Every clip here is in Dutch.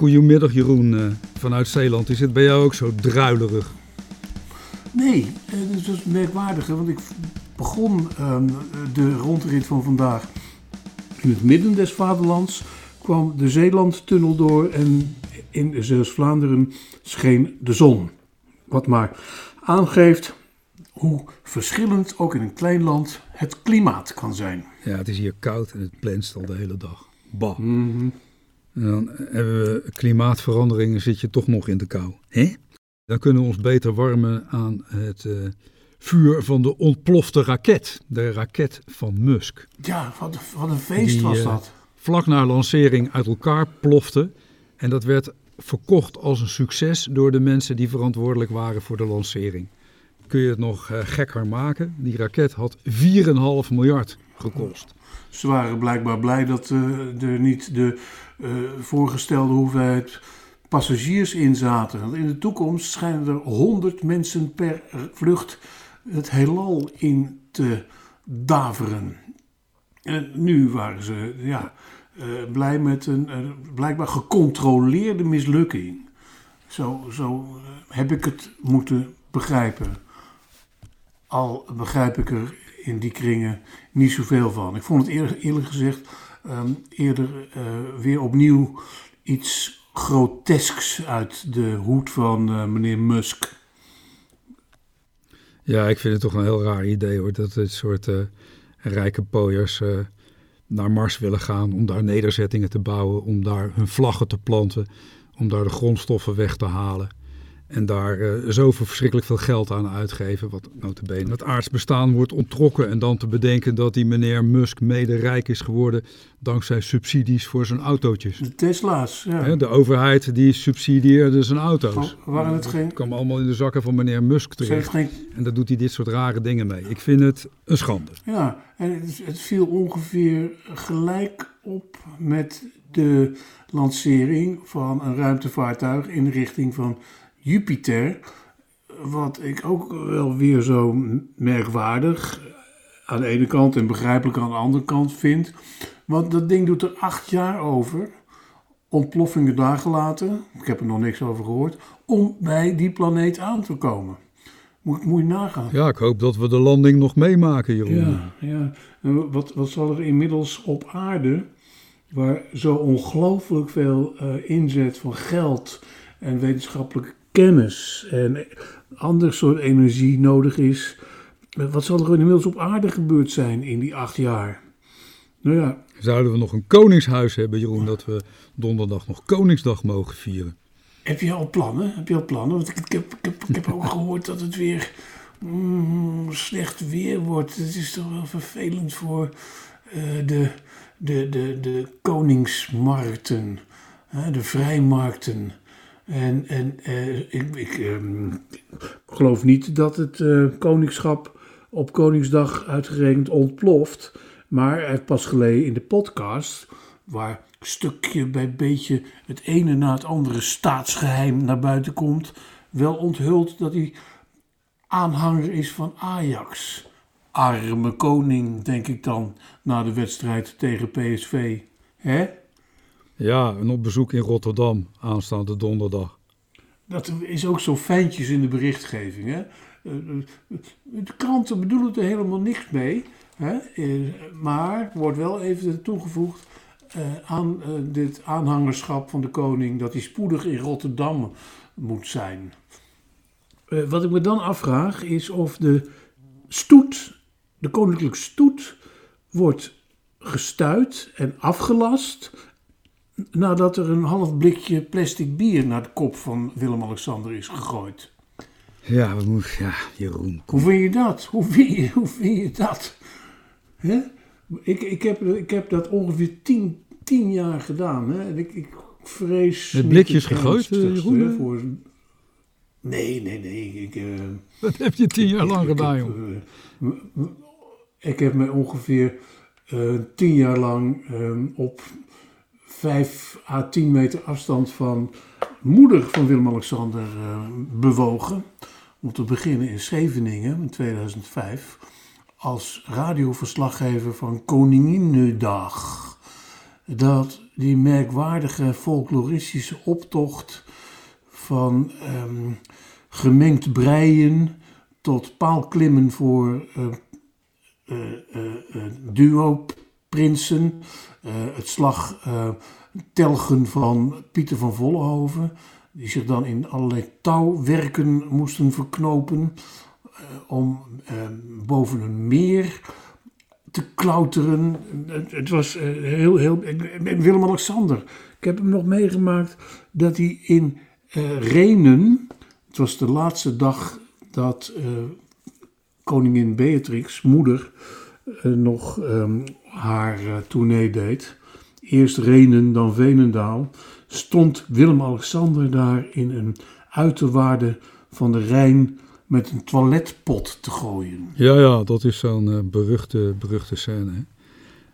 Goedemiddag Jeroen eh, vanuit Zeeland. Is het bij jou ook zo druilerig? Nee, eh, dat was merkwaardig. Want ik begon ehm, de rondrit van vandaag in het midden des vaderlands. Kwam de Zeelandtunnel door en in Zeeuws-Vlaanderen scheen de zon. Wat maar aangeeft hoe verschillend ook in een klein land het klimaat kan zijn. Ja, het is hier koud en het plenst al de hele dag. Bah. Mhm. En dan hebben we klimaatverandering en zit je toch nog in de kou. Hè? Dan kunnen we ons beter warmen aan het eh, vuur van de ontplofte raket. De raket van Musk. Ja, wat, wat een feest Die, was eh, dat. Vlak na lancering uit elkaar plofte. En dat werd verkocht als een succes door de mensen die verantwoordelijk waren voor de lancering. Kun je het nog eh, gekker maken? Die raket had 4,5 miljard gekost. Ze waren blijkbaar blij dat eh, er niet de voorgestelde hoeveelheid passagiers in zaten. Want in de toekomst schijnen er 100 mensen per vlucht het heelal in te daveren. En nu waren ze ja, eh, blij met een eh, blijkbaar gecontroleerde mislukking. Zo, zo eh, heb ik het moeten begrijpen. Al begrijp ik er in die kringen niet zoveel van. Ik vond het eerlijk gezegd ehm, eerder eh, weer opnieuw iets grotesks uit de hoed van eh, meneer Musk. Ja, ik vind het toch een heel raar idee hoor. Dat dit soort eh, rijke pooiers naar Mars willen gaan om daar nederzettingen te bouwen, om daar hun vlaggen te planten, om daar de grondstoffen weg te halen. En daar eh, zoveel verschrikkelijk veel geld aan uitgeven, wat notabene het aardsbestaan wordt onttrokken. En dan te bedenken dat die meneer Musk mede rijk is geworden dankzij subsidies voor zijn autootjes. De Tesla's, ja. Hè, De overheid die subsidieerde zijn auto's. Wa- waren het geen- Dat kwam allemaal in de zakken van meneer Musk terecht. geen En daar doet hij dit soort rare dingen mee. Ik vind het een schande. Ja, en het, het viel ongeveer gelijk op met de lancering van een ruimtevaartuig in de richting van Jupiter. Wat ik ook wel weer zo merkwaardig aan de ene kant en begrijpelijk aan de andere kant vind. Want dat ding doet er acht jaar over, ontploffingen daar gelaten, ik heb er nog niks over gehoord, om bij die planeet aan te komen. Moet, moet je nagaan. Ja, ik hoop dat we de landing nog meemaken, Jeroen. Ja, ja. Wat, wat zal er inmiddels op aarde, waar zo ongelooflijk veel eh, inzet van geld en wetenschappelijke kennis en ander soort energie nodig is, wat zal er inmiddels op aarde gebeurd zijn in die acht jaar? Nou ja, Zouden we nog een koningshuis hebben, Jeroen, dat we donderdag nog Koningsdag mogen vieren? heb je al plannen? Heb je al plannen? Want ik, ik, heb, ik, heb, ik heb ook gehoord dat het weer mm, slecht weer wordt. Het is toch wel vervelend voor eh, de, de, de, de koningsmarkten, hè, de vrijmarkten. En, en eh, ik, ik ehm, geloof niet dat het eh, koningschap op Koningsdag uitgerekend ontploft. Maar hij pas geleden in de podcast, waar stukje bij beetje het ene na het andere staatsgeheim naar buiten komt, wel onthult dat hij aanhanger is van Ajax. Arme koning, denk ik dan, na de wedstrijd tegen PSV. Hè? Ja, en op bezoek in Rotterdam aanstaande donderdag. Dat is ook zo fijntjes in de berichtgeving. Hè? Eh, De kranten bedoelen er helemaal niks mee. Hè? Eh, Maar wordt wel even toegevoegd eh, aan dit aanhangerschap van de koning dat hij spoedig in Rotterdam moet zijn. Eh, Wat ik me dan afvraag is of de stoet, de koninklijke stoet, wordt gestuit en afgelast nadat er een half blikje plastic bier naar de kop van Willem-Alexander is gegooid. Ja, we moeten, ja, Jeroen. Hoe vind je dat? Hoe vind je, hoe vind je dat? Hè? Ik, ik, heb, ik heb dat ongeveer tien, tien jaar gedaan. Hè? En ik, ik vrees... Met niet blikjes gegooid, eh, Jeroen? Voor... Nee, nee, nee. Ik, eh, Dat heb je tien jaar lang ik gedaan, heb, joh. eh, m- m- ik heb me ongeveer eh, tien jaar lang eh, op vijf à tien meter afstand van moeder van Willem-Alexander eh, bewogen. Om te beginnen in Scheveningen in 2005 als radioverslaggever van Koninginnedag. dat die merkwaardige folkloristische optocht van ehm, gemengd breien tot paalklimmen voor uh, duo-prinsen, het slag telgen van Pieter van Vollenhoven, die zich dan in allerlei touwwerken moesten verknopen om boven een meer te klauteren. Het, was heel, heel. Willem-Alexander. Ik heb hem nog meegemaakt dat hij in Renen. Het was de laatste dag dat koningin Beatrix, moeder, nog haar tournee deed. Eerst Renen, dan Venendaal. Stond Willem-Alexander daar in een uiterwaarde van de Rijn met een toiletpot te gooien. Ja, ja, dat is zo'n beruchte, beruchte scène.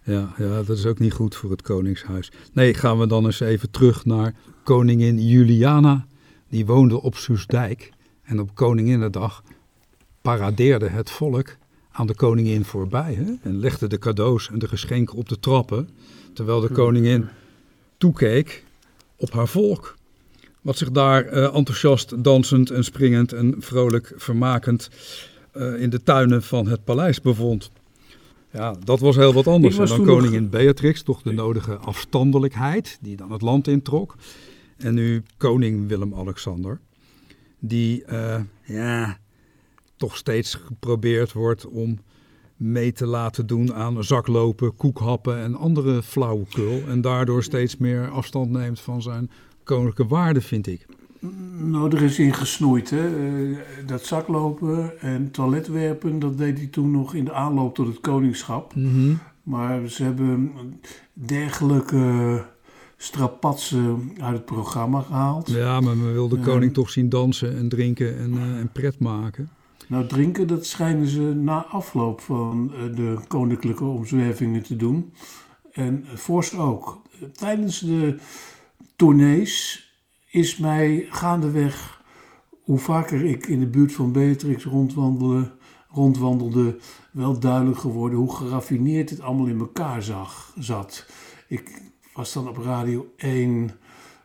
Ja, ja, dat is ook niet goed voor het Koningshuis. Nee, gaan we dan eens even terug naar koningin Juliana. Die woonde op Soesdijk. En op Koninginnedag paradeerde het volk aan de koningin voorbij. Hè? En legde de cadeaus en de geschenken op de trappen. Terwijl de koningin toekeek op haar volk. Wat zich daar uh, enthousiast, dansend en springend en vrolijk vermakend uh, in de tuinen van het paleis bevond. Ja, dat was heel wat anders. En dan koningin Beatrix, toch de nodige afstandelijkheid, die dan het land introk. En nu koning Willem-Alexander, die uh, ja, toch steeds geprobeerd wordt om mee te laten doen aan zaklopen, koekhappen en andere flauwekul. En daardoor steeds meer afstand neemt van zijn koninklijke waarde, vind ik. Nou, er is in gesnoeid. Hè? Eh, dat zaklopen en toiletwerpen, dat deed hij toen nog in de aanloop tot het koningschap. Mm Maar ze hebben dergelijke strapatsen uit het programma gehaald. Ja, maar men wil de koning toch zien dansen en drinken en, uh, en pret maken. Nou, drinken, dat schijnen ze na afloop van uh, de koninklijke omzwervingen te doen. En Vorst ook. Tijdens de tournees is mij gaandeweg, hoe vaker ik in de buurt van Beatrix rondwandelde, rondwandelde wel duidelijk geworden hoe geraffineerd het allemaal in elkaar zag, zat. Ik was dan op Radio 1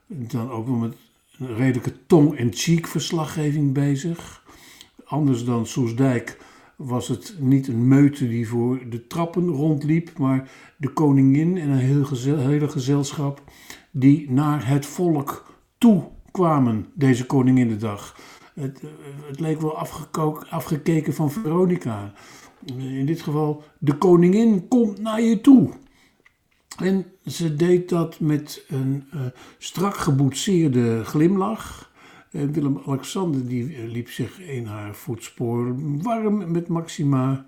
dan ook wel met een redelijke tong- en cheek verslaggeving bezig. Anders dan Soesdijk was het niet een meute die voor de trappen rondliep, maar de koningin en een heel hele gezelschap die naar het volk toe kwamen deze Koninginnedag. Het, het leek wel afgekeken van Veronica. In dit geval, de koningin komt naar je toe. En ze deed dat met een uh, strak geboetseerde glimlach. Willem-Alexander die eh, liep zich in haar voetspoor warm met Maxima.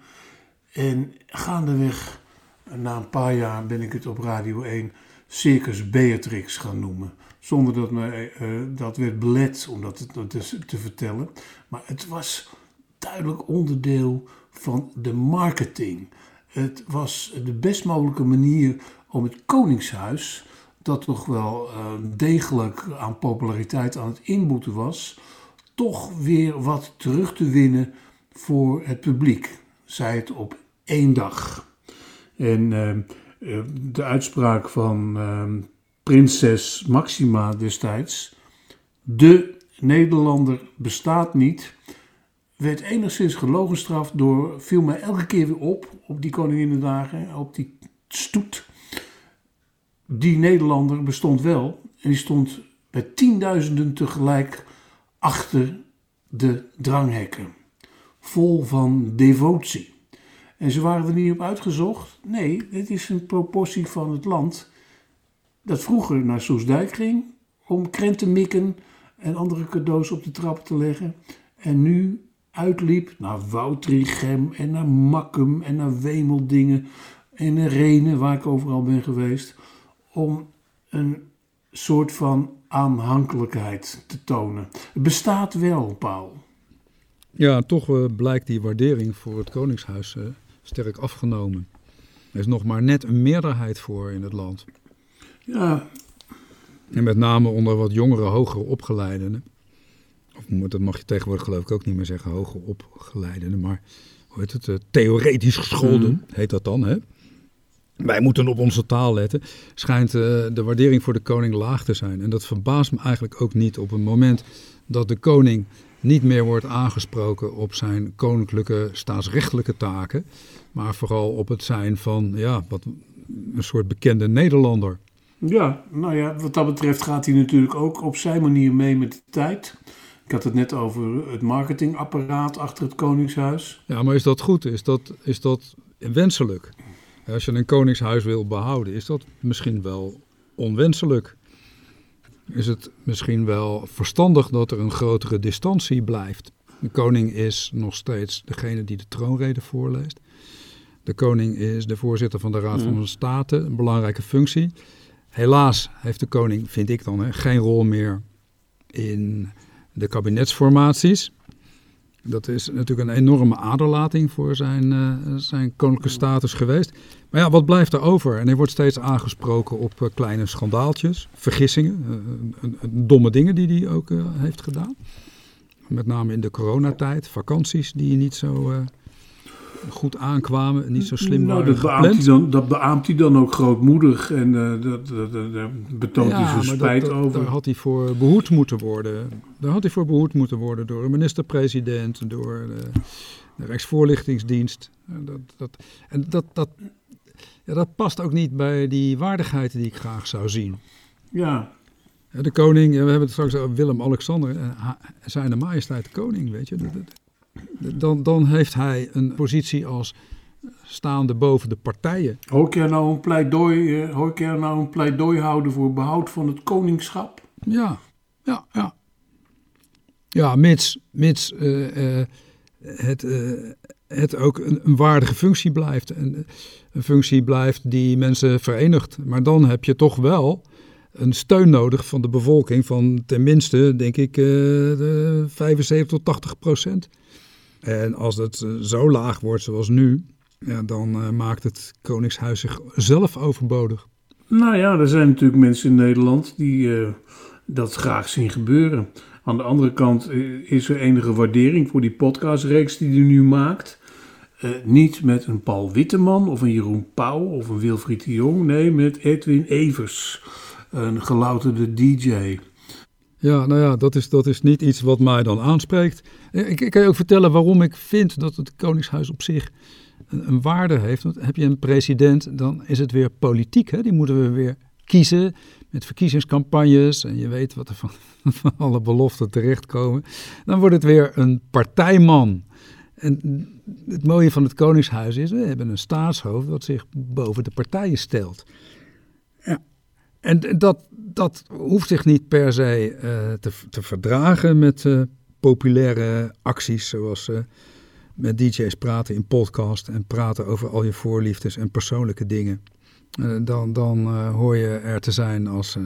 En gaandeweg, na een paar jaar ben ik het op Radio 1 Circus Beatrix gaan noemen. Zonder dat mij uh, dat werd belet om dat te, te vertellen. Maar het was duidelijk onderdeel van de marketing. Het was de best mogelijke manier om het Koningshuis, dat toch wel uh, degelijk aan populariteit aan het inboeten was, toch weer wat terug te winnen voor het publiek. Zij het op één dag. En uh, de uitspraak van prinses Maxima destijds, de Nederlander bestaat niet, werd enigszins gelogenstraft door, viel mij elke keer weer op, op die Koninginnedagen, op die stoet. Die Nederlander bestond wel en die stond met tienduizenden tegelijk achter de dranghekken, vol van devotie. En ze waren er niet op uitgezocht. Nee, dit is een proportie van het land dat vroeger naar Soesdijk ging om krenten mikken en andere cadeaus op de trap te leggen. En nu uitliep naar Woutrichem en naar Makkum en naar Wemeldingen en naar Renen, waar ik overal ben geweest, om een soort van aanhankelijkheid te tonen. Het bestaat wel, Paul. Ja, toch uh, blijkt die waardering voor het Koningshuis uh, sterk afgenomen. Er is nog maar net een meerderheid voor in het land. Ja. En met name onder wat jongere, hogere opgeleidenen. Of dat mag je tegenwoordig geloof ik ook niet meer zeggen, hoger opgeleidenen. Maar hoe heet het? Uh, theoretisch gescholden mm. heet dat dan, hè? Wij moeten op onze taal letten, schijnt uh, de waardering voor de koning laag te zijn. En dat verbaast me eigenlijk ook niet op het moment dat de koning niet meer wordt aangesproken op zijn koninklijke staatsrechtelijke taken, maar vooral op het zijn van ja, wat, een soort bekende Nederlander. Ja, nou ja, wat dat betreft gaat hij natuurlijk ook op zijn manier mee met de tijd. Ik had het net over het marketingapparaat achter het Koningshuis. Ja, maar is dat goed? Is dat, is dat wenselijk? Als je een koningshuis wil behouden, is dat misschien wel onwenselijk. Is het misschien wel verstandig dat er een grotere distantie blijft? De koning is nog steeds degene die de troonrede voorleest. De koning is de voorzitter van de Raad van mm. State, een belangrijke functie. Helaas heeft de koning, vind ik dan, hè, geen rol meer in de kabinetsformaties. Dat is natuurlijk een enorme aderlating voor zijn, uh, zijn koninklijke status geweest. Maar ja, wat blijft er over? En hij wordt steeds aangesproken op uh, kleine schandaaltjes, vergissingen, uh, domme dingen die hij ook heeft gedaan. Met name in de coronatijd, vakanties die hij niet zo goed aankwamen, niet zo slim nou, waren dat beaamt, hij dan, dat beaamt hij dan ook grootmoedig en uh, dat, dat, dat, betoont hij zijn spijt over. Daar had hij voor behoed moeten worden. Daar had hij voor behoed moeten worden door een minister-president, door de, de Rijksvoorlichtingsdienst. Eh, dat, dat, en dat, dat, ja, dat past ook niet bij die waardigheid die ik graag zou zien. Ja. De koning, we hebben het straks over Willem-Alexander, zijn de majesteit de koning, weet je dan, dan heeft hij een positie als staande boven de partijen. Hoor ik nou een pleidooi, uh, hoor ik nou een pleidooi houden voor behoud van het koningschap? Ja, ja, ja. Ja, mits, mits uh, uh, het, het ook een, een, waardige functie blijft. Een, een functie blijft die mensen verenigt. Maar dan heb je toch wel een steun nodig van de bevolking van tenminste, denk ik, 75 tot 80 procent. En als het eh, zo laag wordt zoals nu, ja, dan uh, maakt het Koningshuis zich zelf overbodig. Nou ja, er zijn natuurlijk mensen in Nederland die uh, dat graag zien gebeuren. Aan de andere kant is er enige waardering voor die podcastreeks die hij nu maakt. Niet met een Paul Witteman of een Jeroen Pauw of een Wilfried de Jong. Nee, met Edwin Evers, een gelouterde DJ. Ja, nou ja, dat is, dat is niet iets wat mij dan aanspreekt. Ik, ik kan je ook vertellen waarom ik vind dat het Koningshuis op zich een, een waarde heeft. Want heb je een president, dan is het weer politiek. Hè? Die moeten we weer kiezen met verkiezingscampagnes. En je weet wat er van, van alle beloften terechtkomen. Dan wordt het weer een partijman. En het mooie van het Koningshuis is, we hebben een staatshoofd dat zich boven de partijen stelt. En dat, dat hoeft zich niet per se uh, te, te verdragen met uh, populaire acties zoals uh, met DJ's praten in podcast en praten over al je voorliefdes en persoonlijke dingen. dan dan hoor je er te zijn als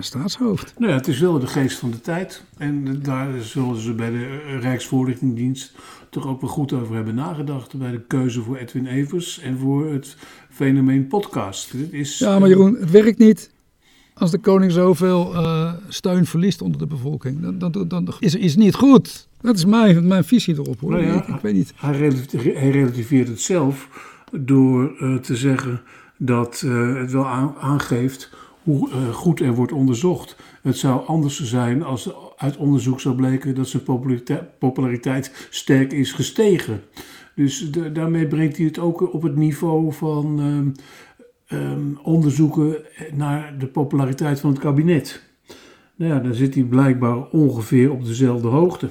staatshoofd. Nou ja, het is wel de geest van de tijd. En daar zullen ze bij de Rijksvoorlichtingsdienst toch ook wel goed over hebben nagedacht. Bij de keuze voor Edwin Evers en voor het fenomeen podcast. is, ja, maar Jeroen, het werkt niet als de koning zoveel uh, steun verliest onder de bevolking, dan, dan, dan is het niet goed. Dat is mijn, mijn visie erop hoor. Nou ja, ik, ik, weet niet. Hij, relativeert het zelf door uh, te zeggen dat uh, het wel aan, aangeeft hoe goed er wordt onderzocht. Het zou anders zijn als uit onderzoek zou blijken dat zijn populariteit, populariteit sterk is gestegen. Dus de, daarmee brengt hij het ook op het niveau van ehm, um, onderzoeken naar de populariteit van het kabinet. Nou ja, dan zit hij blijkbaar ongeveer op dezelfde hoogte.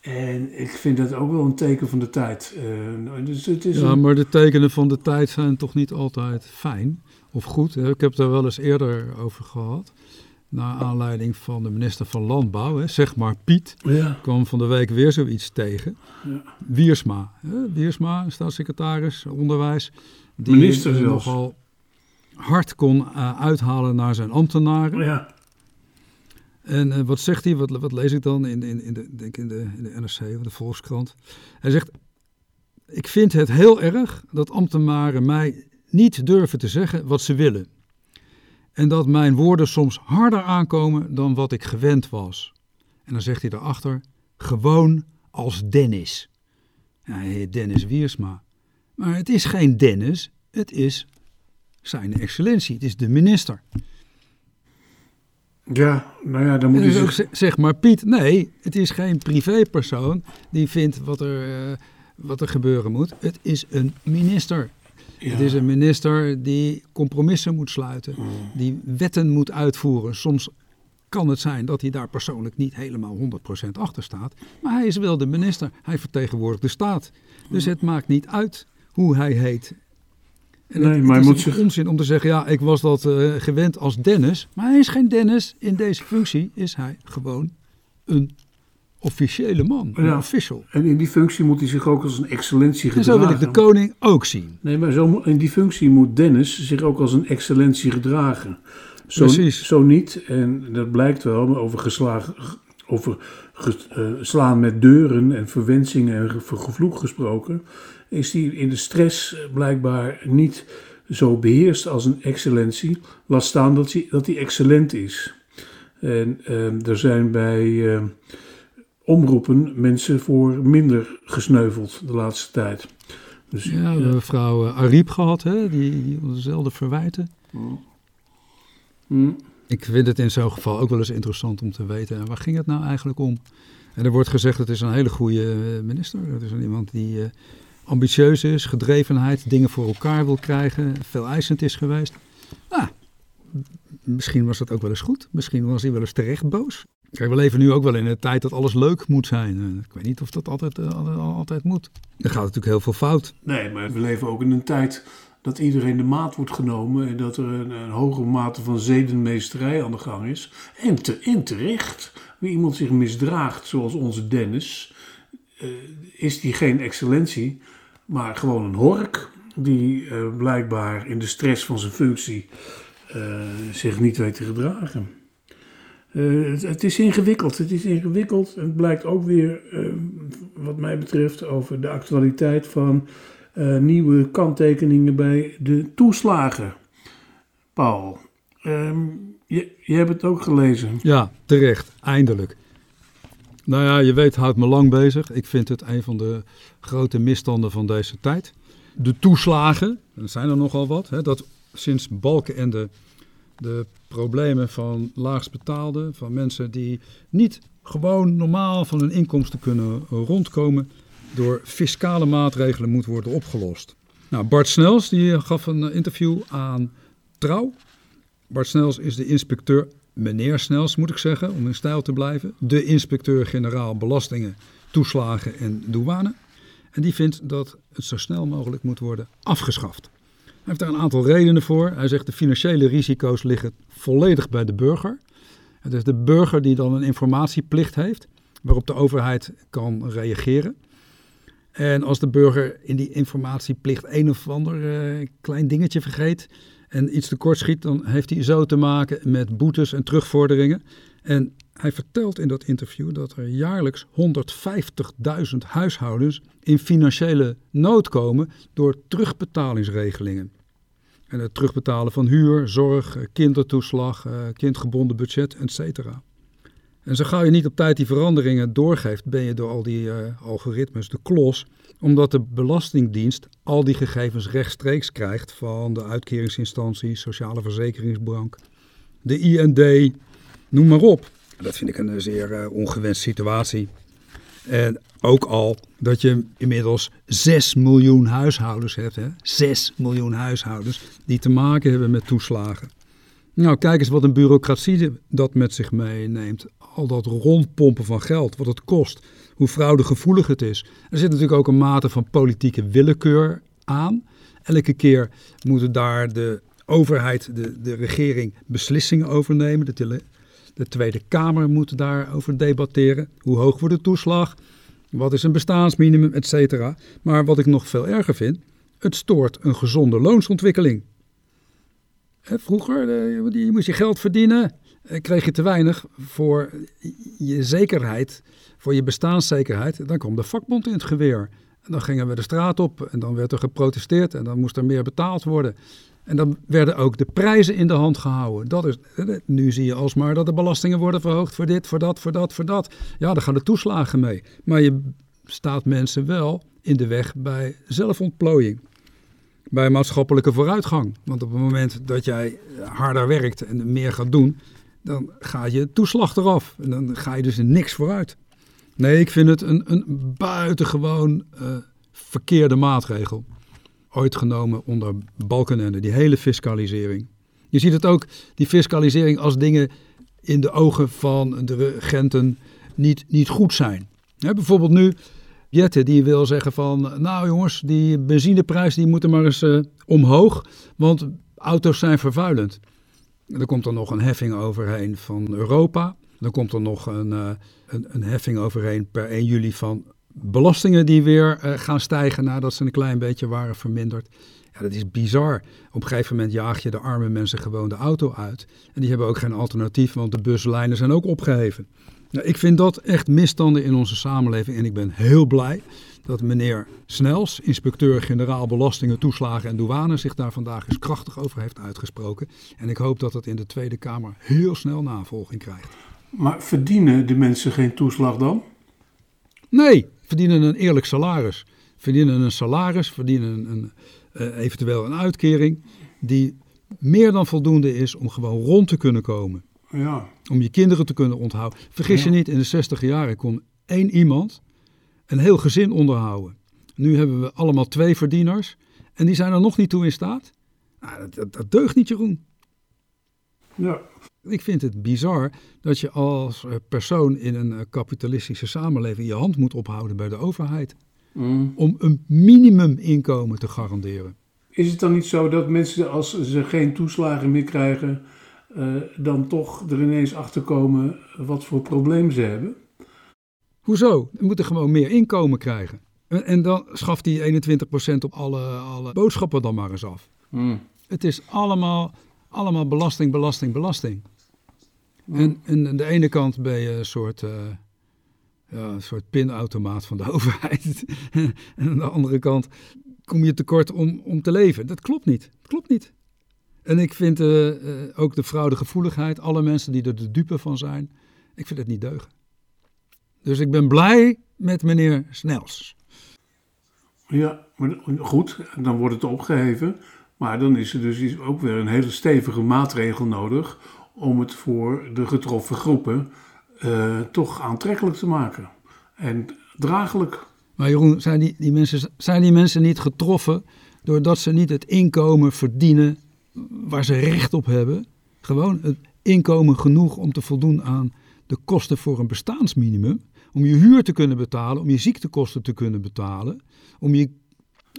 En ik vind dat ook wel een teken van de tijd. Uh, dus het is ja, maar de tekenen van de tijd zijn toch niet altijd fijn of goed. Ik heb het daar wel eens eerder over gehad. Naar aanleiding van de minister van Landbouw, hè, zeg maar Piet, ja. kwam van de week weer zoiets tegen. Ja. Wiersma, hè, Wiersma, staatssecretaris onderwijs, die Minister zelfs. nogal hard kon uh, uithalen naar zijn ambtenaren. Ja. En uh, wat zegt hij? Wat, wat, lees ik dan in, in, in, de, denk in, de, in de NRC of de Volkskrant? Hij zegt: Ik vind het heel erg dat ambtenaren mij niet durven te zeggen wat ze willen. En dat mijn woorden soms harder aankomen dan wat ik gewend was. En dan zegt hij daarachter: Gewoon als Dennis. Ja, Dennis Wiersma. Maar het is geen Dennis, Het is zijn excellentie, het is de minister. Ja, nou ja, dan moet je zich... Zeg maar Piet, nee, het is geen privépersoon die vindt wat er, uh, wat er gebeuren moet. Het is een minister. Het is een minister die compromissen moet sluiten, mm. die wetten moet uitvoeren. Soms kan het zijn dat hij daar persoonlijk niet helemaal 100% achter staat. Maar hij is wel de minister. Hij vertegenwoordigt de staat. Dus het maakt niet uit hoe hij heet. En nee, het, maar het is moet onzin om te zeggen, ja, ik was dat uh, gewend als Dennis. Maar hij is geen Dennis. In deze functie is hij gewoon een officiële man, een official. En in die functie moet hij zich ook als een excellentie gedragen. En zo wil ik de koning ook zien. Nee, maar zo, in die functie moet Dennis zich ook als een excellentie gedragen. Zo, Precies. Zo niet, en dat blijkt wel, over, geslagen, over uh, slaan met deuren en verwensingen en gevloek gesproken, is die in de stress blijkbaar niet zo beheerst als een excellentie. Laat staan dat hij, dat hij excellent is. En uh, er zijn bij uh, omroepen mensen voor minder gesneuveld de laatste tijd. Dus, ja, we hebben mevrouw Ariep gehad, hè, die, die dezelfde verwijten. Mm. Mm. Ik vind het in zo'n geval ook wel eens interessant om te weten, waar ging het nou eigenlijk om? En er wordt gezegd, het is een hele goede eh, minister. Het is iemand die ambitieus is, gedrevenheid, dingen voor elkaar wil krijgen, veel eisend is geweest. Nou, misschien was dat ook wel eens goed. Misschien was hij wel eens terecht boos. Kijk, we leven nu ook wel in een tijd dat alles leuk moet zijn. Eh, ik weet niet of dat altijd, altijd moet. Er gaat natuurlijk heel veel fout. Nee, maar we leven ook in een tijd dat iedereen de maat wordt genomen en dat er een, hogere mate van zedenmeesterij aan de gang is. En, te, terecht, wie iemand zich misdraagt zoals onze Dennis, uh, is die geen excellentie, maar gewoon een hork die uh, blijkbaar in de stress van zijn functie uh, zich niet weet te gedragen. Het, het, is ingewikkeld, het is ingewikkeld en het blijkt ook weer, wat mij betreft, over de actualiteit van nieuwe kanttekeningen bij de toeslagen. Paul, um, je, je hebt het ook gelezen. Ja, terecht, eindelijk. Nou ja, je weet, houdt me lang bezig. Ik vind het een van de grote misstanden van deze tijd. De toeslagen, er zijn er nogal wat, hè, dat sinds Balken en de, problemen van laagstbetaalden, van mensen die niet gewoon normaal van hun inkomsten kunnen rondkomen, door fiscale maatregelen moet worden opgelost. Nou, Bart Snels die gaf een interview aan Trouw. Bart Snels is de inspecteur, meneer Snels moet ik zeggen, om in stijl te blijven. De inspecteur-generaal belastingen, toeslagen en douane. En die vindt dat het zo snel mogelijk moet worden afgeschaft. Hij heeft daar een aantal redenen voor. Hij zegt de financiële risico's liggen volledig bij de burger. Het is de burger die dan een informatieplicht heeft waarop de overheid kan reageren. En als de burger in die informatieplicht een of ander uh, klein dingetje vergeet en iets tekort schiet, dan heeft hij zo te maken met boetes en terugvorderingen. En hij vertelt in dat interview dat er jaarlijks 150.000 huishoudens in financiële nood komen door terugbetalingsregelingen. En het terugbetalen van huur, zorg, eh, kindertoeslag, eh, kindgebonden budget, etc. En zo gauw je niet op tijd die veranderingen doorgeeft, ben je door al die uh, algoritmes de klos. Omdat de Belastingdienst al die gegevens rechtstreeks krijgt van de uitkeringsinstantie, Sociale Verzekeringsbank, de IND, noem maar op. Dat vind ik een zeer uh, ongewenste situatie. En ook al dat je inmiddels 6 miljoen huishoudens hebt, hè? 6 miljoen huishoudens die te maken hebben met toeslagen. Nou, kijk eens wat een bureaucratie dat met zich meeneemt al dat rondpompen van geld, wat het kost, hoe fraudegevoelig het is. Er zit natuurlijk ook een mate van politieke willekeur aan. Elke keer moet daar de overheid, de, de regering, beslissingen over nemen. De, de Tweede Kamer moet daarover debatteren. Hoe hoog wordt de toeslag? Wat is een bestaansminimum, et cetera. Maar wat ik nog veel erger vind, het stoort een gezonde loonsontwikkeling. Vroeger eh, je moest je geld verdienen. Eh, kreeg je te weinig voor je zekerheid, voor je bestaanszekerheid, dan kwam de vakbond in het geweer. En dan gingen we de straat op en dan werd er geprotesteerd en dan moest er meer betaald worden. En dan werden ook de prijzen in de hand gehouden. Dat is, eh, nu zie je alsmaar dat de belastingen worden verhoogd voor dit, voor dat, voor dat, voor dat. Ja, daar gaan de toeslagen mee. Maar je staat mensen wel in de weg bij zelfontplooiing. bij maatschappelijke vooruitgang. Want op het moment dat jij harder werkt en meer gaat doen, dan ga je toeslag eraf. En dan ga je dus niks vooruit. Nee, ik vind het een, een buitengewoon uh, verkeerde maatregel. Ooit genomen onder Balkenende, die hele fiscalisering. Je ziet het ook, die fiscalisering, als dingen in de ogen van de regenten niet, niet goed zijn. bijvoorbeeld nu, Jette die wil zeggen van, nou jongens, die benzineprijs die moet er maar eens uh, omhoog, want auto's zijn vervuilend. Er komt er nog een heffing overheen van Europa. Dan komt er nog een, uh, een, een, heffing overheen per 1 juli van belastingen die weer uh, gaan stijgen nadat ze een klein beetje waren verminderd. Ja, dat is bizar. Op een gegeven moment jaag je de arme mensen gewoon de auto uit. En die hebben ook geen alternatief, want de buslijnen zijn ook opgeheven. Nou, ik vind dat echt misstanden in onze samenleving. En ik ben heel blij dat meneer Snels, inspecteur-generaal Belastingen, Toeslagen en Douane, zich daar vandaag eens krachtig over heeft uitgesproken. En ik hoop dat dat in de Tweede Kamer heel snel navolging krijgt. Maar verdienen de mensen geen toeslag dan? Nee, verdienen een eerlijk salaris. Verdienen een salaris, verdienen een, uh, eventueel een uitkering die meer dan voldoende is om gewoon rond te kunnen komen. Ja. Om je kinderen te kunnen onthouden. Vergis je niet, in de 60 jaren kon één iemand een heel gezin onderhouden. Nu hebben we allemaal twee verdieners en die zijn er nog niet toe in staat. Nou, dat, dat, deugt niet, Jeroen. Ja. Ik vind het bizar dat je als eh, persoon in een eh, kapitalistische samenleving je hand moet ophouden bij de overheid. Mm. Om een minimuminkomen te garanderen. Is het dan niet zo dat mensen, als ze geen toeslagen meer krijgen, uh, dan toch er ineens achter komen wat voor probleem ze hebben? Hoezo? We moeten gewoon meer inkomen krijgen. En, en dan schaft die 21% op alle, alle boodschappen dan maar eens af. Mm. Het is allemaal, allemaal belasting, belasting, belasting. En, en aan de ene kant ben je een soort, uh, ja, een soort pinautomaat van de overheid. en aan de andere kant kom je tekort om, om te leven. Dat klopt niet. Dat klopt niet. En ik vind uh, uh, ook de fraudegevoeligheid, alle mensen die er de dupe van zijn, ik vind het niet deugen. Dus ik ben blij met meneer Snels. Ja, maar goed, dan wordt het opgeheven. Maar dan is er dus ook weer een hele stevige maatregel nodig om het voor de getroffen groepen uh, toch aantrekkelijk te maken. En draaglijk. Maar Jeroen, zijn die, die mensen, zijn die mensen niet getroffen doordat ze niet het inkomen verdienen waar ze recht op hebben? Gewoon het inkomen genoeg om te voldoen aan de kosten voor een bestaansminimum. Om je huur te kunnen betalen, om je ziektekosten te kunnen betalen, om je,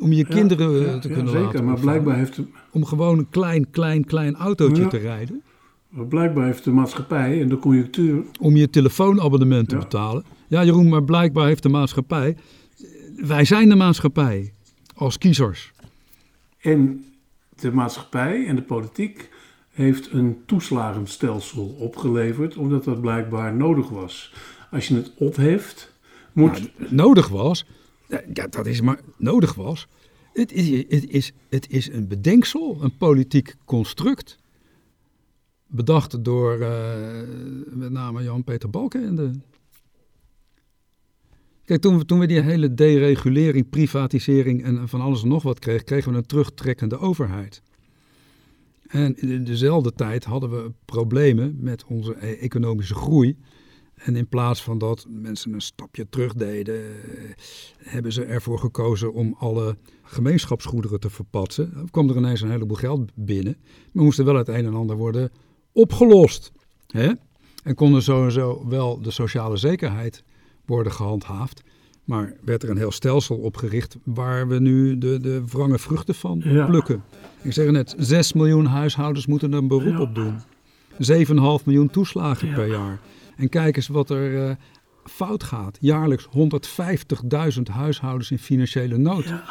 om je kinderen ja, ja, te kunnen zeker, laten maar blijkbaar heeft de, Om gewoon een klein, klein, klein autootje te rijden. maar blijkbaar heeft de maatschappij en de conjunctuur. Om je telefoonabonnement te betalen. Ja, Jeroen, maar blijkbaar heeft de maatschappij. Wij zijn de maatschappij als kiezers. En de maatschappij en de politiek heeft een toeslagenstelsel opgeleverd, omdat dat blijkbaar nodig was. Als je het opheft, moet. Nou, nodig was. Ja, dat is maar nodig was. Het is, het, is, het is een bedenksel, een politiek construct. Bedacht door eh, met name Jan-Peter Balkenende. Kijk, toen we, toen we die hele deregulering, privatisering en van alles en nog wat kregen, kregen we een terugtrekkende overheid. En in dezelfde tijd hadden we problemen met onze e- economische groei. En in plaats van dat mensen een stapje terug deden, eh, hebben ze ervoor gekozen om alle gemeenschapsgoederen te verpatsen. Dan kwam er ineens een heleboel geld binnen. Maar moest er wel het een en ander worden opgelost. Hè? En kon er sowieso wel de sociale zekerheid worden gehandhaafd. Maar werd er een heel stelsel opgericht waar we nu de, de wrange vruchten van Ja. plukken. Ik zeg net, 6 miljoen huishoudens moeten er een beroep Ja. op doen. 7,5 miljoen toeslagen Ja. per jaar. En kijk eens wat er eh, fout gaat. Jaarlijks 150.000 huishoudens in financiële nood. Ja.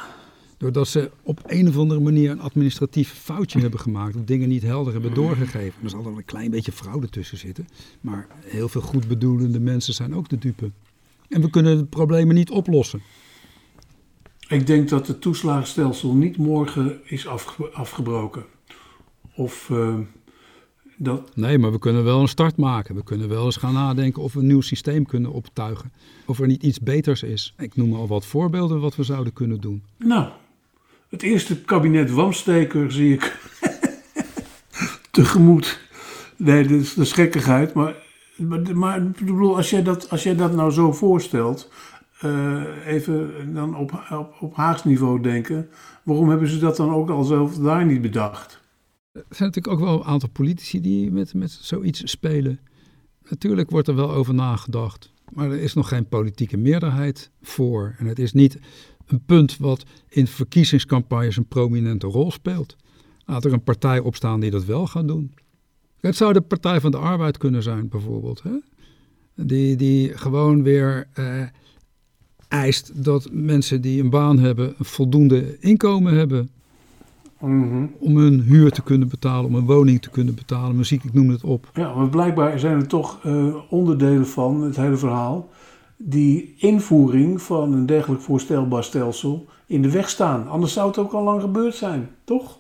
Doordat ze op een of andere manier een administratief foutje hebben gemaakt. Of dingen niet helder hebben doorgegeven. Er zal er een klein beetje fraude tussen zitten. Maar heel veel goedbedoelende mensen zijn ook de dupe. En we kunnen de problemen niet oplossen. Ik denk dat het toeslagenstelsel niet morgen is afge- afgebroken. Of eh, dat. Nee, maar we kunnen wel een start maken. We kunnen wel eens gaan nadenken of we een nieuw systeem kunnen optuigen. Of er niet iets beters is. Ik noem al wat voorbeelden wat we zouden kunnen doen. Nou, het eerste kabinet Wamsteker zie ik tegemoet. Nee, dat is, dat is gekkigheid. Maar, maar, maar ik bedoel, als jij, dat, als jij dat nou zo voorstelt, eh, even dan op, op, op Haags niveau denken. Waarom hebben ze dat dan ook al zelf daar niet bedacht? Er zijn natuurlijk ook wel een aantal politici die met, met zoiets spelen. Natuurlijk wordt er wel over nagedacht. Maar er is nog geen politieke meerderheid voor. En het is niet een punt wat in verkiezingscampagnes een prominente rol speelt. Laat er een partij opstaan die dat wel gaat doen. Het zou de Partij van de Arbeid kunnen zijn, bijvoorbeeld. Hè? Die, die gewoon weer eh, eist dat mensen die een baan hebben, een voldoende inkomen hebben. Mhm. Om hun huur te kunnen betalen, om een woning te kunnen betalen, muziek, ik noem het op. Ja, maar blijkbaar zijn er toch eh, onderdelen van het hele verhaal die invoering van een dergelijk voorstelbaar stelsel in de weg staan. Anders zou het ook al lang gebeurd zijn, toch?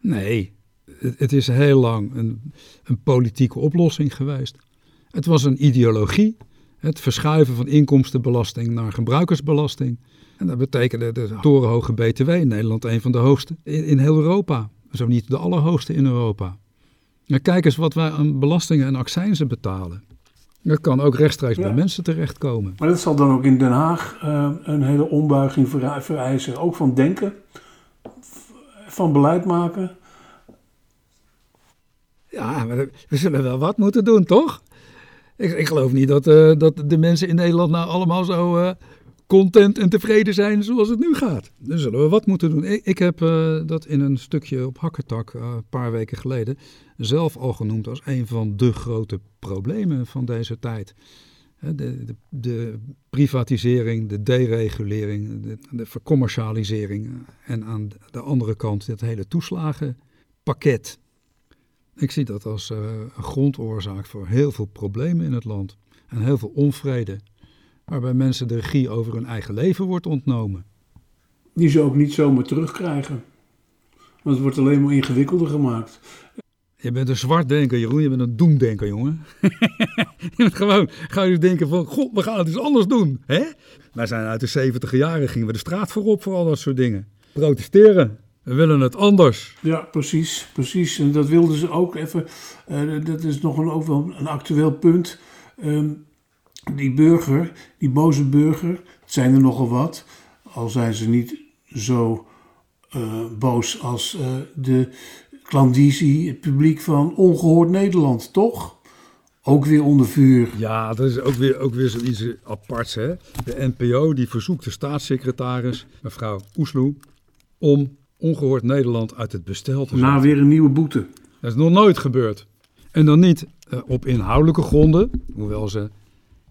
Nee, het, het is heel lang een, een politieke oplossing geweest. Het was een ideologie, het verschuiven van inkomstenbelasting naar gebruikersbelasting. En dat betekende de torenhoge BTW in Nederland een van de hoogste in, in heel Europa. Zo niet de allerhoogste in Europa. En kijk eens wat wij aan belastingen en accijnzen betalen. Dat kan ook rechtstreeks Ja. bij mensen terechtkomen. Maar dat zal dan ook in Den Haag eh, een hele ombuiging vereisen. Ook van denken, van beleid maken. Ja, maar we zullen wel wat moeten doen, toch? Ik, ik geloof niet dat, eh, dat de mensen in Nederland nou allemaal zo eh, content en tevreden zijn zoals het nu gaat. Dan zullen we wat moeten doen. Ik, heb eh, dat in een stukje op Hakkertak een paar weken geleden zelf al genoemd als een van de grote problemen van deze tijd. De, de, de privatisering, de deregulering, de, de vercommercialisering en aan de andere kant het hele toeslagenpakket. Ik zie dat als eh, een grondoorzaak voor heel veel problemen in het land. En heel veel onvrede. Waarbij mensen de regie over hun eigen leven wordt ontnomen. Die ze ook niet zomaar terugkrijgen. Want het wordt alleen maar ingewikkelder gemaakt. Je bent een zwartdenker, Jeroen. Je bent een doemdenker, jongen. je bent gewoon, ga je denken van, god, we gaan het eens anders doen. Hè? Wij zijn uit de 70 jaren, gingen we de straat voorop voor al dat soort dingen. Protesteren. We willen het anders. Ja, precies, precies. En dat wilden ze ook even. eh, dat is nog een, ook wel een actueel punt. Ehm, die burger, die boze burger, het zijn er nogal wat. Al zijn ze niet zo eh, boos als eh, de klandizie, het publiek van Ongehoord Nederland, toch? Ook weer onder vuur. Ja, dat is ook weer, ook weer zoiets aparts. Hè? De NPO die verzoekt de staatssecretaris, mevrouw Oesloe, om ongehoord Nederland uit het bestel te. Na weer een nieuwe boete. Dat is nog nooit gebeurd. En dan niet eh, op inhoudelijke gronden, hoewel ze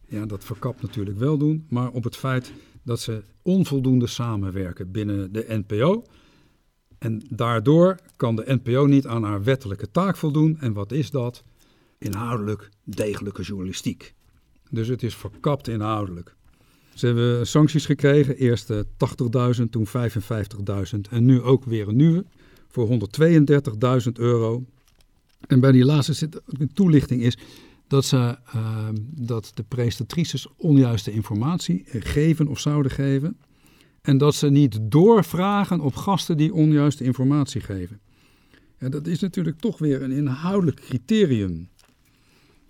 ja, dat verkapt natuurlijk wel doen, maar op het feit dat ze onvoldoende samenwerken binnen de NPO. En daardoor kan de NPO niet aan haar wettelijke taak voldoen. En wat is dat? Inhoudelijk degelijke journalistiek. Dus het is verkapt inhoudelijk. Ze hebben sancties gekregen, eerst eh, 80.000, toen 55.000 en nu ook weer een nieuwe voor 132.000 euro. En bij die laatste zit een toelichting is dat, ze, eh, dat de prestatrices onjuiste informatie geven of zouden geven. En dat ze niet doorvragen op gasten die onjuiste informatie geven. En dat is natuurlijk toch weer een inhoudelijk criterium.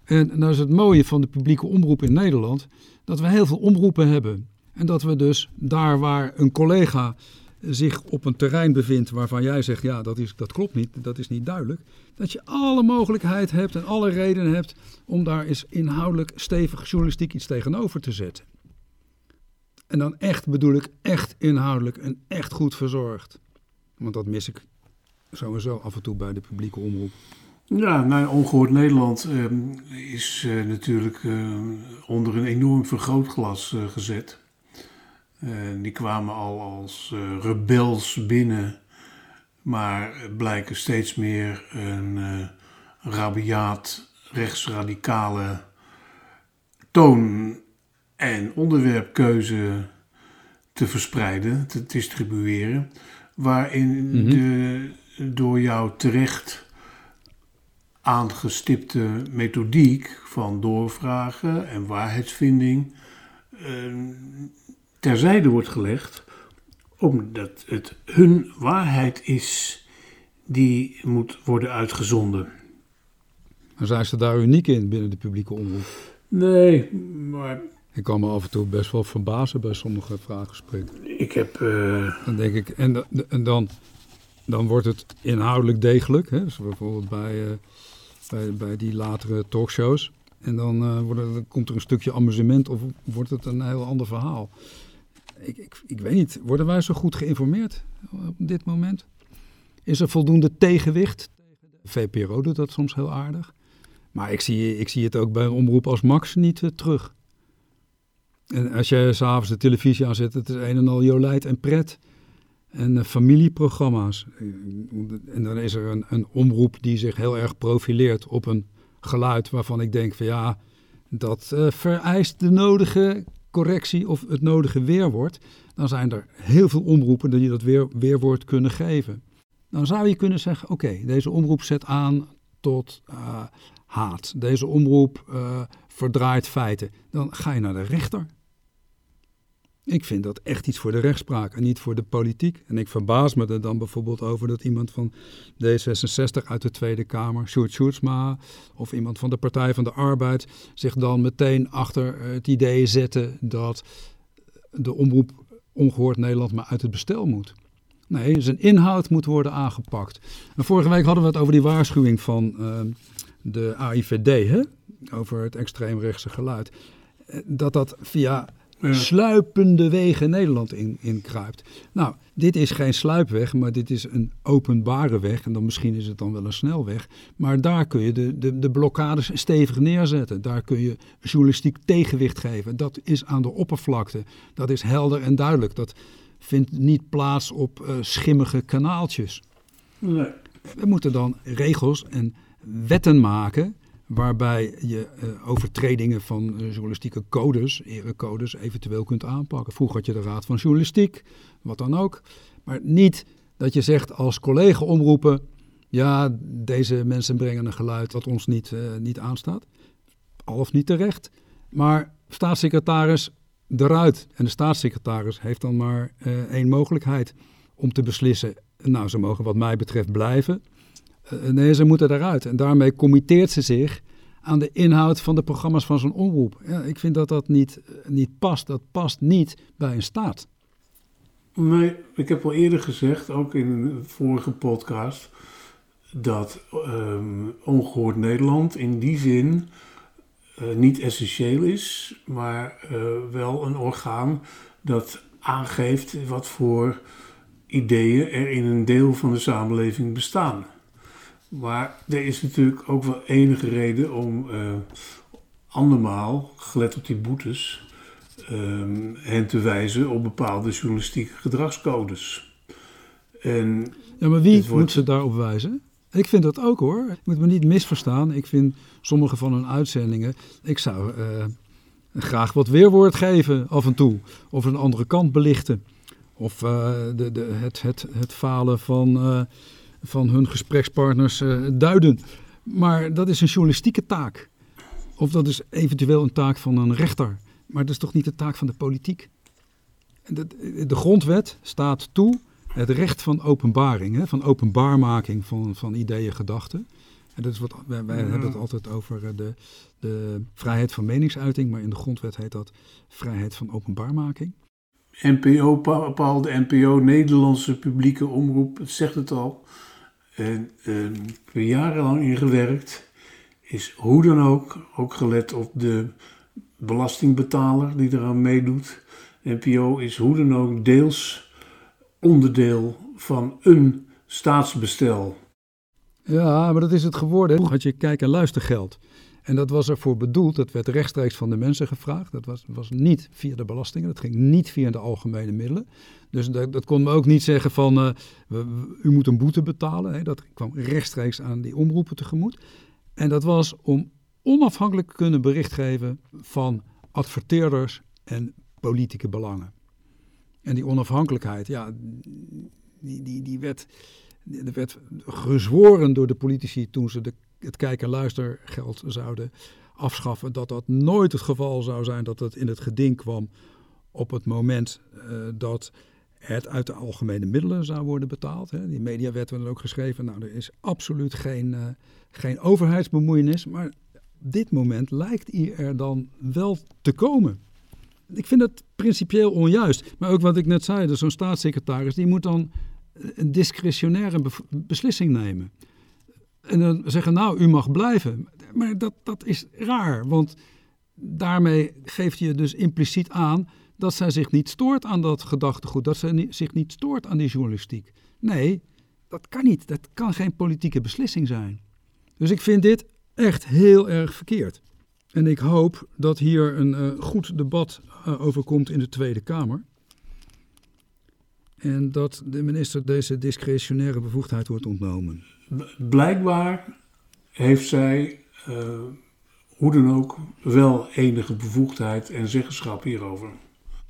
En nou is het mooie van de publieke omroep in Nederland dat we heel veel omroepen hebben. En dat we dus daar waar een collega zich op een terrein bevindt waarvan jij zegt, ja, dat, is, dat klopt niet, dat is niet duidelijk. Dat je alle mogelijkheid hebt en alle redenen hebt om daar eens inhoudelijk stevig journalistiek iets tegenover te zetten. En dan echt bedoel ik echt inhoudelijk en echt goed verzorgd. Want dat mis ik sowieso af en toe bij de publieke omroep. Ja, nou, Ongehoord Nederland ehm, is eh, natuurlijk eh, onder een enorm vergrootglas eh, gezet. Die kwamen al als rebels binnen, maar blijken steeds meer een rabiaat, rechtsradicale toon en onderwerpkeuze te verspreiden, te distribueren, waarin Mhm. de door jou terecht aangestipte methodiek van doorvragen en waarheidsvinding eh, terzijde wordt gelegd Omdat het hun waarheid is die moet worden uitgezonden. Maar zijn ze daar uniek in binnen de publieke omroep? Nee, maar Ik kan me af en toe best wel verbazen bij sommige vraaggesprekken. ik heb. eh, Dan denk ik, en dan, dan wordt het inhoudelijk degelijk. Hè? Dus bijvoorbeeld bij, eh, bij, die latere talkshows. En dan, eh, dan komt er een stukje amusement of wordt het een heel ander verhaal. Ik, ik, ik weet niet, worden wij zo goed geïnformeerd op dit moment? Is er voldoende tegenwicht? VPRO doet dat soms heel aardig. Maar ik zie, ik zie het ook bij een omroep als Max niet eh, terug. En als je s'avonds de televisie aanzet, het is een en al jolijt en pret. En eh, familieprogramma's. En dan is er een, een omroep die zich heel erg profileert op een geluid waarvan ik denk van ja, dat eh, vereist de nodige correctie of het nodige weerwoord. Dan zijn er heel veel omroepen die dat weer, weerwoord kunnen geven. Dan zou je kunnen zeggen, oké, deze omroep zet aan tot eh, haat. Deze omroep verdraait feiten. Dan ga je naar de rechter. Ik vind dat echt iets voor de rechtspraak en niet voor de politiek. En ik verbaas me er dan bijvoorbeeld over dat iemand van D66 uit de Tweede Kamer, Sjoerd Sjoerdsma, of iemand van de Partij van de Arbeid, zich dan meteen achter het idee zette dat de omroep Ongehoord Nederland maar uit het bestel moet. Nee, zijn inhoud moet worden aangepakt. Vorige week hadden we het over die waarschuwing van eh, de AIVD, hè? over het extreemrechtse geluid. Eh, Dat dat via Ja. sluipende wegen Nederland in, in kruipt. Nou, dit is geen sluipweg, maar dit is een openbare weg. En dan misschien is het dan wel een snelweg. Maar daar kun je de, de, de blokkades stevig neerzetten. Daar kun je journalistiek tegenwicht geven. Dat is aan de oppervlakte. Dat is helder en duidelijk. Dat vindt niet plaats op eh, schimmige kanaaltjes. nee. We moeten dan regels en wetten maken waarbij je eh, overtredingen van eh, journalistieke codes, erecodes, eventueel kunt aanpakken. Vroeger had je de Raad van Journalistiek, wat dan ook. Maar niet dat je zegt als collega omroepen, ja, deze mensen brengen een geluid dat ons niet, eh, niet aanstaat. Al of niet terecht. Maar staatssecretaris eruit. En de staatssecretaris heeft dan maar één mogelijkheid om te beslissen. Nou, ze mogen wat mij betreft blijven. Eh, nee, ze moeten eruit. En daarmee committeert ze zich aan de inhoud van de programma's van zo'n omroep. Ja, ik vind dat dat niet, eh, niet past. Dat past niet bij een staat. Nee, ik heb al eerder gezegd, ook in een vorige podcast, dat ehm, Ongehoord Nederland in die zin eh, niet essentieel is, maar wel een orgaan dat aangeeft wat voor ideeën er in een deel van de samenleving bestaan. Maar er is natuurlijk ook wel enige reden om eh, andermaal, gelet op die boetes, ehm, hen te wijzen op bepaalde journalistieke gedragscodes. En Ja, maar wie wordt- moet ze daarop wijzen? Ik vind dat ook hoor. Je moet me niet misverstaan. Ik vind sommige van hun uitzendingen. Ik zou eh, graag wat weerwoord geven af en toe. Of een andere kant belichten. Of eh, de, de, het, het, het falen van, van hun gesprekspartners eh, duiden. Maar dat is een journalistieke taak. Of dat is eventueel een taak van een rechter. Maar dat is toch niet de taak van de politiek? De, de grondwet staat toe het recht van openbaring, hè, van openbaarmaking van, van ideeën, gedachten. En dat is wat, wij, wij Ja. hebben het altijd over eh, de, de vrijheid van meningsuiting, maar in de grondwet heet dat vrijheid van openbaarmaking. NPO, pa- bepaalde NPO, Nederlandse publieke omroep, het zegt het al. En ehm, ik heb er jarenlang in gewerkt. Is hoe dan ook, ook gelet op de belastingbetaler die eraan meedoet. NPO is hoe dan ook deels onderdeel van een staatsbestel. Ja, maar dat is het geworden. Had je kijk- en luistergeld. En dat was ervoor bedoeld, dat werd rechtstreeks van de mensen gevraagd. Dat was, was niet via de belastingen, dat ging niet via de algemene middelen. Dus dat, dat kon ook niet zeggen van, eh, u moet een boete betalen. Hè. Dat kwam rechtstreeks aan die omroepen tegemoet. En dat was om onafhankelijk te kunnen bericht geven van adverteerders en politieke belangen. En die onafhankelijkheid, ja, die, die, die werd, er werd gezworen door de politici toen ze de, het kijk- en luistergeld zouden afschaffen, dat dat nooit het geval zou zijn dat het in het geding kwam op het moment eh, dat het uit de algemene middelen zou worden betaald. Hè. Die mediawet werd ook geschreven. Nou, er is absoluut geen, uh, geen overheidsbemoeienis. Maar dit moment lijkt die er dan wel te komen. Ik vind het principieel onjuist. Maar ook wat ik net zei, dus zo'n staatssecretaris, die moet dan een discretionaire beslissing nemen. En dan zeggen, nou, u mag blijven. Maar dat, dat is raar, want daarmee geeft je dus impliciet aan dat zij zich niet stoort aan dat gedachtegoed, dat zij zich niet stoort aan die journalistiek. Nee, dat kan niet. Dat kan geen politieke beslissing zijn. Dus ik vind dit echt heel erg verkeerd. En ik hoop dat hier een uh, goed debat uh, over komt in de Tweede Kamer. En dat de minister deze discretionaire bevoegdheid wordt ontnomen. Blijkbaar heeft zij, uh, hoe dan ook, wel enige bevoegdheid en zeggenschap hierover.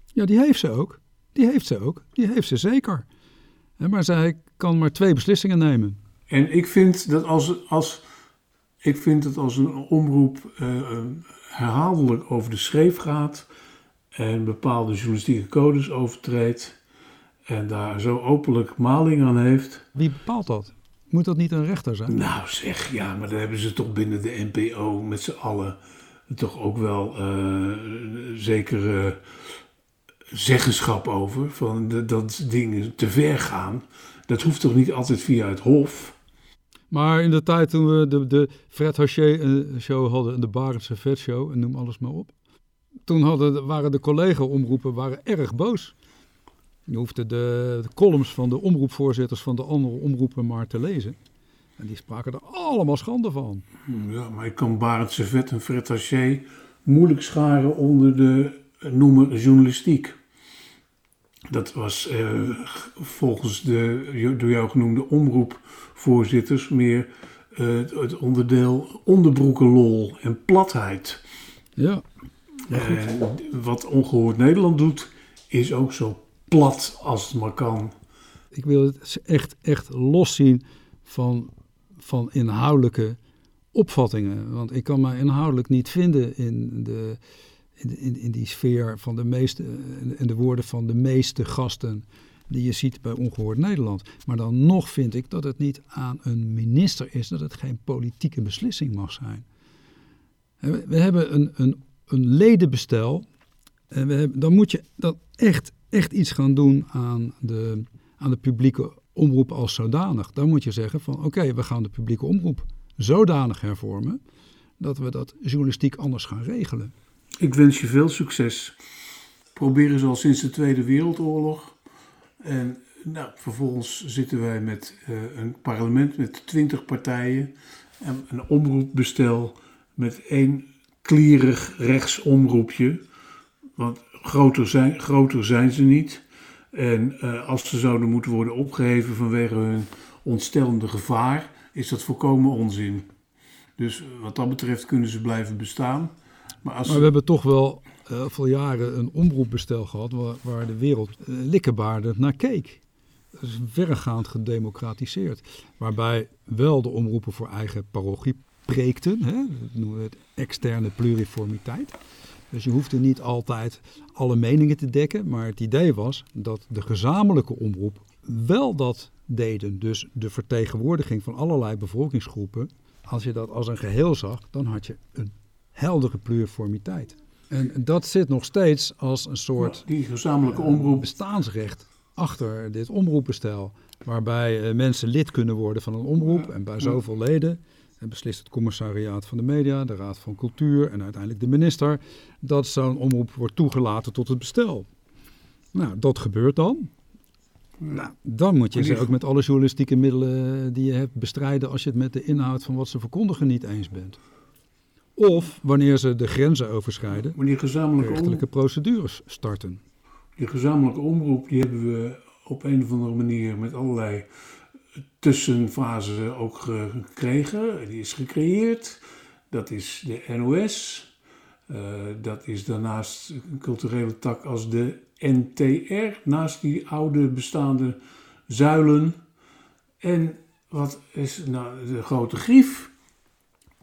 Ja, die heeft ze ook. Die heeft ze ook. Die heeft ze zeker. Maar zij kan maar twee beslissingen nemen. En ik vind dat als, als, ik vind dat als een omroep uh, herhaaldelijk over de schreef gaat en bepaalde journalistieke codes overtreedt en daar zo openlijk maling aan heeft. Wie bepaalt dat? Moet dat niet een rechter zijn? Nou zeg, ja, maar dan hebben ze toch binnen de NPO met z'n allen toch ook wel uh, zekere zeggenschap over. Van de, dat dingen te ver gaan. Dat hoeft toch niet altijd via het Hof. Maar in de tijd toen we de, de Fred Haché show hadden en de Barendse Vet show en noem alles maar op. Toen hadden, waren de collega-omroepen waren erg boos. Je hoefde de, de, columns van de omroepvoorzitters van de andere omroepen maar te lezen. En die spraken er allemaal schande van. Ja, maar ik kan Barendse Vet en Fred Haché moeilijk scharen onder de noemer journalistiek. Dat was eh, volgens de door jou genoemde omroepvoorzitters meer uh, het onderdeel onderbroekenlol en platheid. Ja. En wat Ongehoord Nederland doet, is ook zo plat als het maar kan. Ik wil het echt, echt loszien van, van inhoudelijke opvattingen. Want ik kan mij inhoudelijk niet vinden in de in, in, in die sfeer van de meeste, en de woorden van de meeste gasten die je ziet bij Ongehoord Nederland. Maar dan nog vind ik dat het niet aan een minister is, dat het geen politieke beslissing mag zijn. We hebben een, een, een ledenbestel en we hebben, dan moet je dan echt, echt iets gaan doen aan de, aan de publieke omroep als zodanig. Dan moet je zeggen van oké, we gaan de publieke omroep zodanig hervormen dat we dat journalistiek anders gaan regelen. Ik wens je veel succes. Proberen ze al sinds de Tweede Wereldoorlog. En nou, vervolgens zitten wij met uh, een parlement met twintig partijen. En een omroepbestel met één klierig rechtsomroepje. Want groter zijn, groter zijn ze niet. En uh, als ze zouden moeten worden opgeheven vanwege hun ontstellende gevaar, is dat volkomen onzin. Dus wat dat betreft kunnen ze blijven bestaan. Maar, als... maar we hebben toch wel uh, voor jaren een omroepbestel gehad waar, waar de wereld uh, likkebaarder naar keek. Dat is verregaand gedemocratiseerd. Waarbij wel de omroepen voor eigen parochie preekten. Hè? Dat noemen we het externe pluriformiteit. Dus je hoefde niet altijd alle meningen te dekken. Maar het idee was dat de gezamenlijke omroep wel dat deden. Dus de vertegenwoordiging van allerlei bevolkingsgroepen. Als je dat als een geheel zag, dan had je een heldere pluriformiteit. En dat zit nog steeds als een soort die gezamenlijke eh, omroep. bestaansrecht achter dit omroepbestel. Waarbij uh, mensen lid kunnen worden van een omroep. En bij zoveel leden en beslist het commissariaat van de media, de Raad van Cultuur en uiteindelijk de minister. dat zo'n omroep wordt toegelaten tot het bestel. Nou, dat gebeurt dan. Nou, dan moet je ze ook met alle journalistieke middelen die je hebt bestrijden als je het met de inhoud van wat ze verkondigen niet eens bent. Of wanneer ze de grenzen overschrijden, wanneer gezamenlijke rechtelijke procedures starten. Die gezamenlijke omroep die hebben we op een of andere manier met allerlei tussenfasen ook gekregen. Die is gecreëerd. Dat is de NOS. Uh, dat is daarnaast een culturele tak als de NTR, naast die oude bestaande zuilen. En wat is nou de grote grief?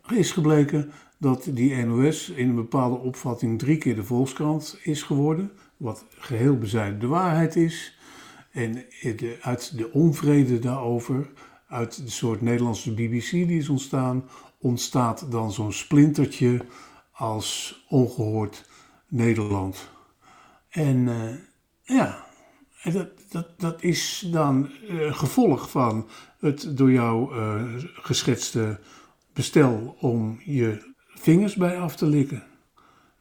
Is gebleken dat die NOS in een bepaalde opvatting drie keer de Volkskrant is geworden, wat geheel bezijden de waarheid is. En uit de onvrede daarover, uit de soort Nederlandse BBC die is ontstaan, ontstaat dan zo'n splintertje als ongehoord Nederland. En uh, ja, dat, dat, dat is dan uh, gevolg van het door jou uh, geschetste bestel om je vingers bij af te likken.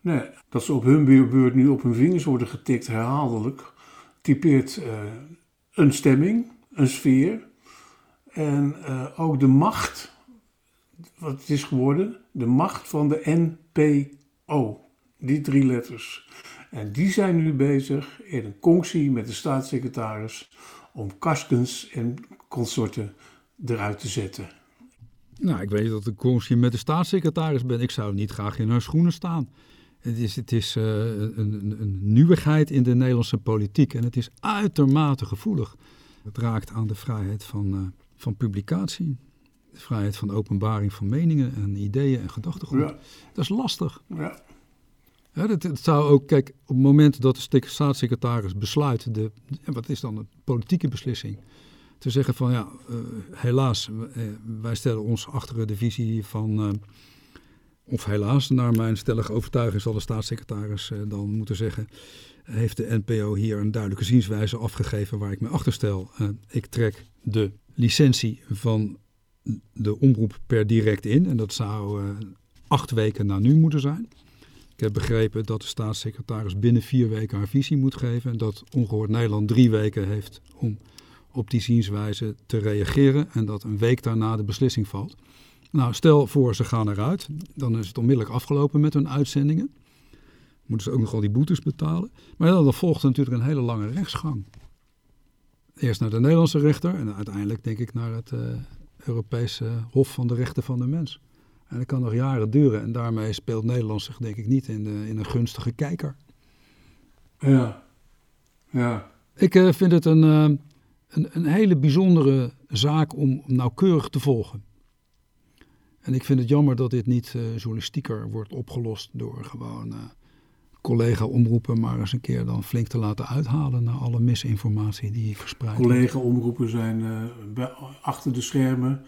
Nee, dat ze op hun beurt nu op hun vingers worden getikt herhaaldelijk, typeert een stemming, een sfeer en ook de macht, wat het is geworden, de macht van de NPO. Die drie letters. En die zijn nu bezig in een conctie met de staatssecretaris om Karskens en consorten eruit te zetten. Nou, ik weet dat ik conctie met de staatssecretaris ben. Ik zou niet graag in haar schoenen staan. Het is, het is uh, een, een, nieuwigheid in de Nederlandse politiek en het is uitermate gevoelig. Het raakt aan de vrijheid van, uh, van publicatie, de vrijheid van openbaring van meningen en ideeën en gedachtegoed. Ja. Dat is lastig. Ja. Ja, dat, zou ook, kijk, op het moment dat de staatssecretaris besluit, de, wat is dan een politieke beslissing, te zeggen van ja, uh, helaas, wij stellen ons achter de visie van, of helaas, naar mijn stellige overtuiging zal de staatssecretaris dan moeten zeggen, heeft de NPO hier een duidelijke zienswijze afgegeven waar ik me achter stel. ik trek de licentie van de omroep per direct in en dat zou acht weken na nu moeten zijn. Ik heb begrepen dat de staatssecretaris binnen vier weken haar visie moet geven. En dat Ongehoord Nederland drie weken heeft om op die zienswijze te reageren. En dat een week daarna de beslissing valt. Nou, stel voor ze gaan eruit. Dan is het onmiddellijk afgelopen met hun uitzendingen. Moeten ze ook nog al die boetes betalen. Maar dan volgt natuurlijk een hele lange rechtsgang. Eerst naar de Nederlandse rechter en uiteindelijk denk ik naar het uh, Europese Hof van de Rechten van de Mens. En dat kan nog jaren duren. En daarmee speelt Nederland zich denk ik niet in, de, in een gunstige kijker. Ja, ja. Ik uh, vind het een, uh, een, een, hele bijzondere zaak om nauwkeurig te volgen. En ik vind het jammer dat dit niet uh, journalistieker wordt opgelost door gewoon collega-omroepen maar eens een keer dan flink te laten uithalen naar alle misinformatie die verspreid wordt. Collega-omroepen zijn achter de schermen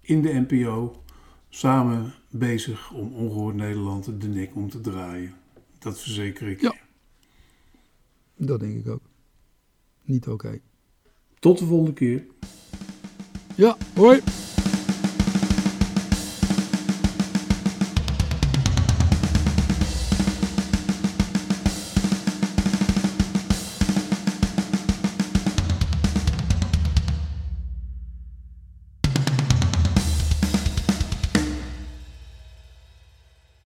in de NPO samen bezig om ongehoord Nederland de nek om te draaien. Dat verzeker ik ja. Dat denk ik ook. Niet oké. Tot de volgende keer. Ja, hoi.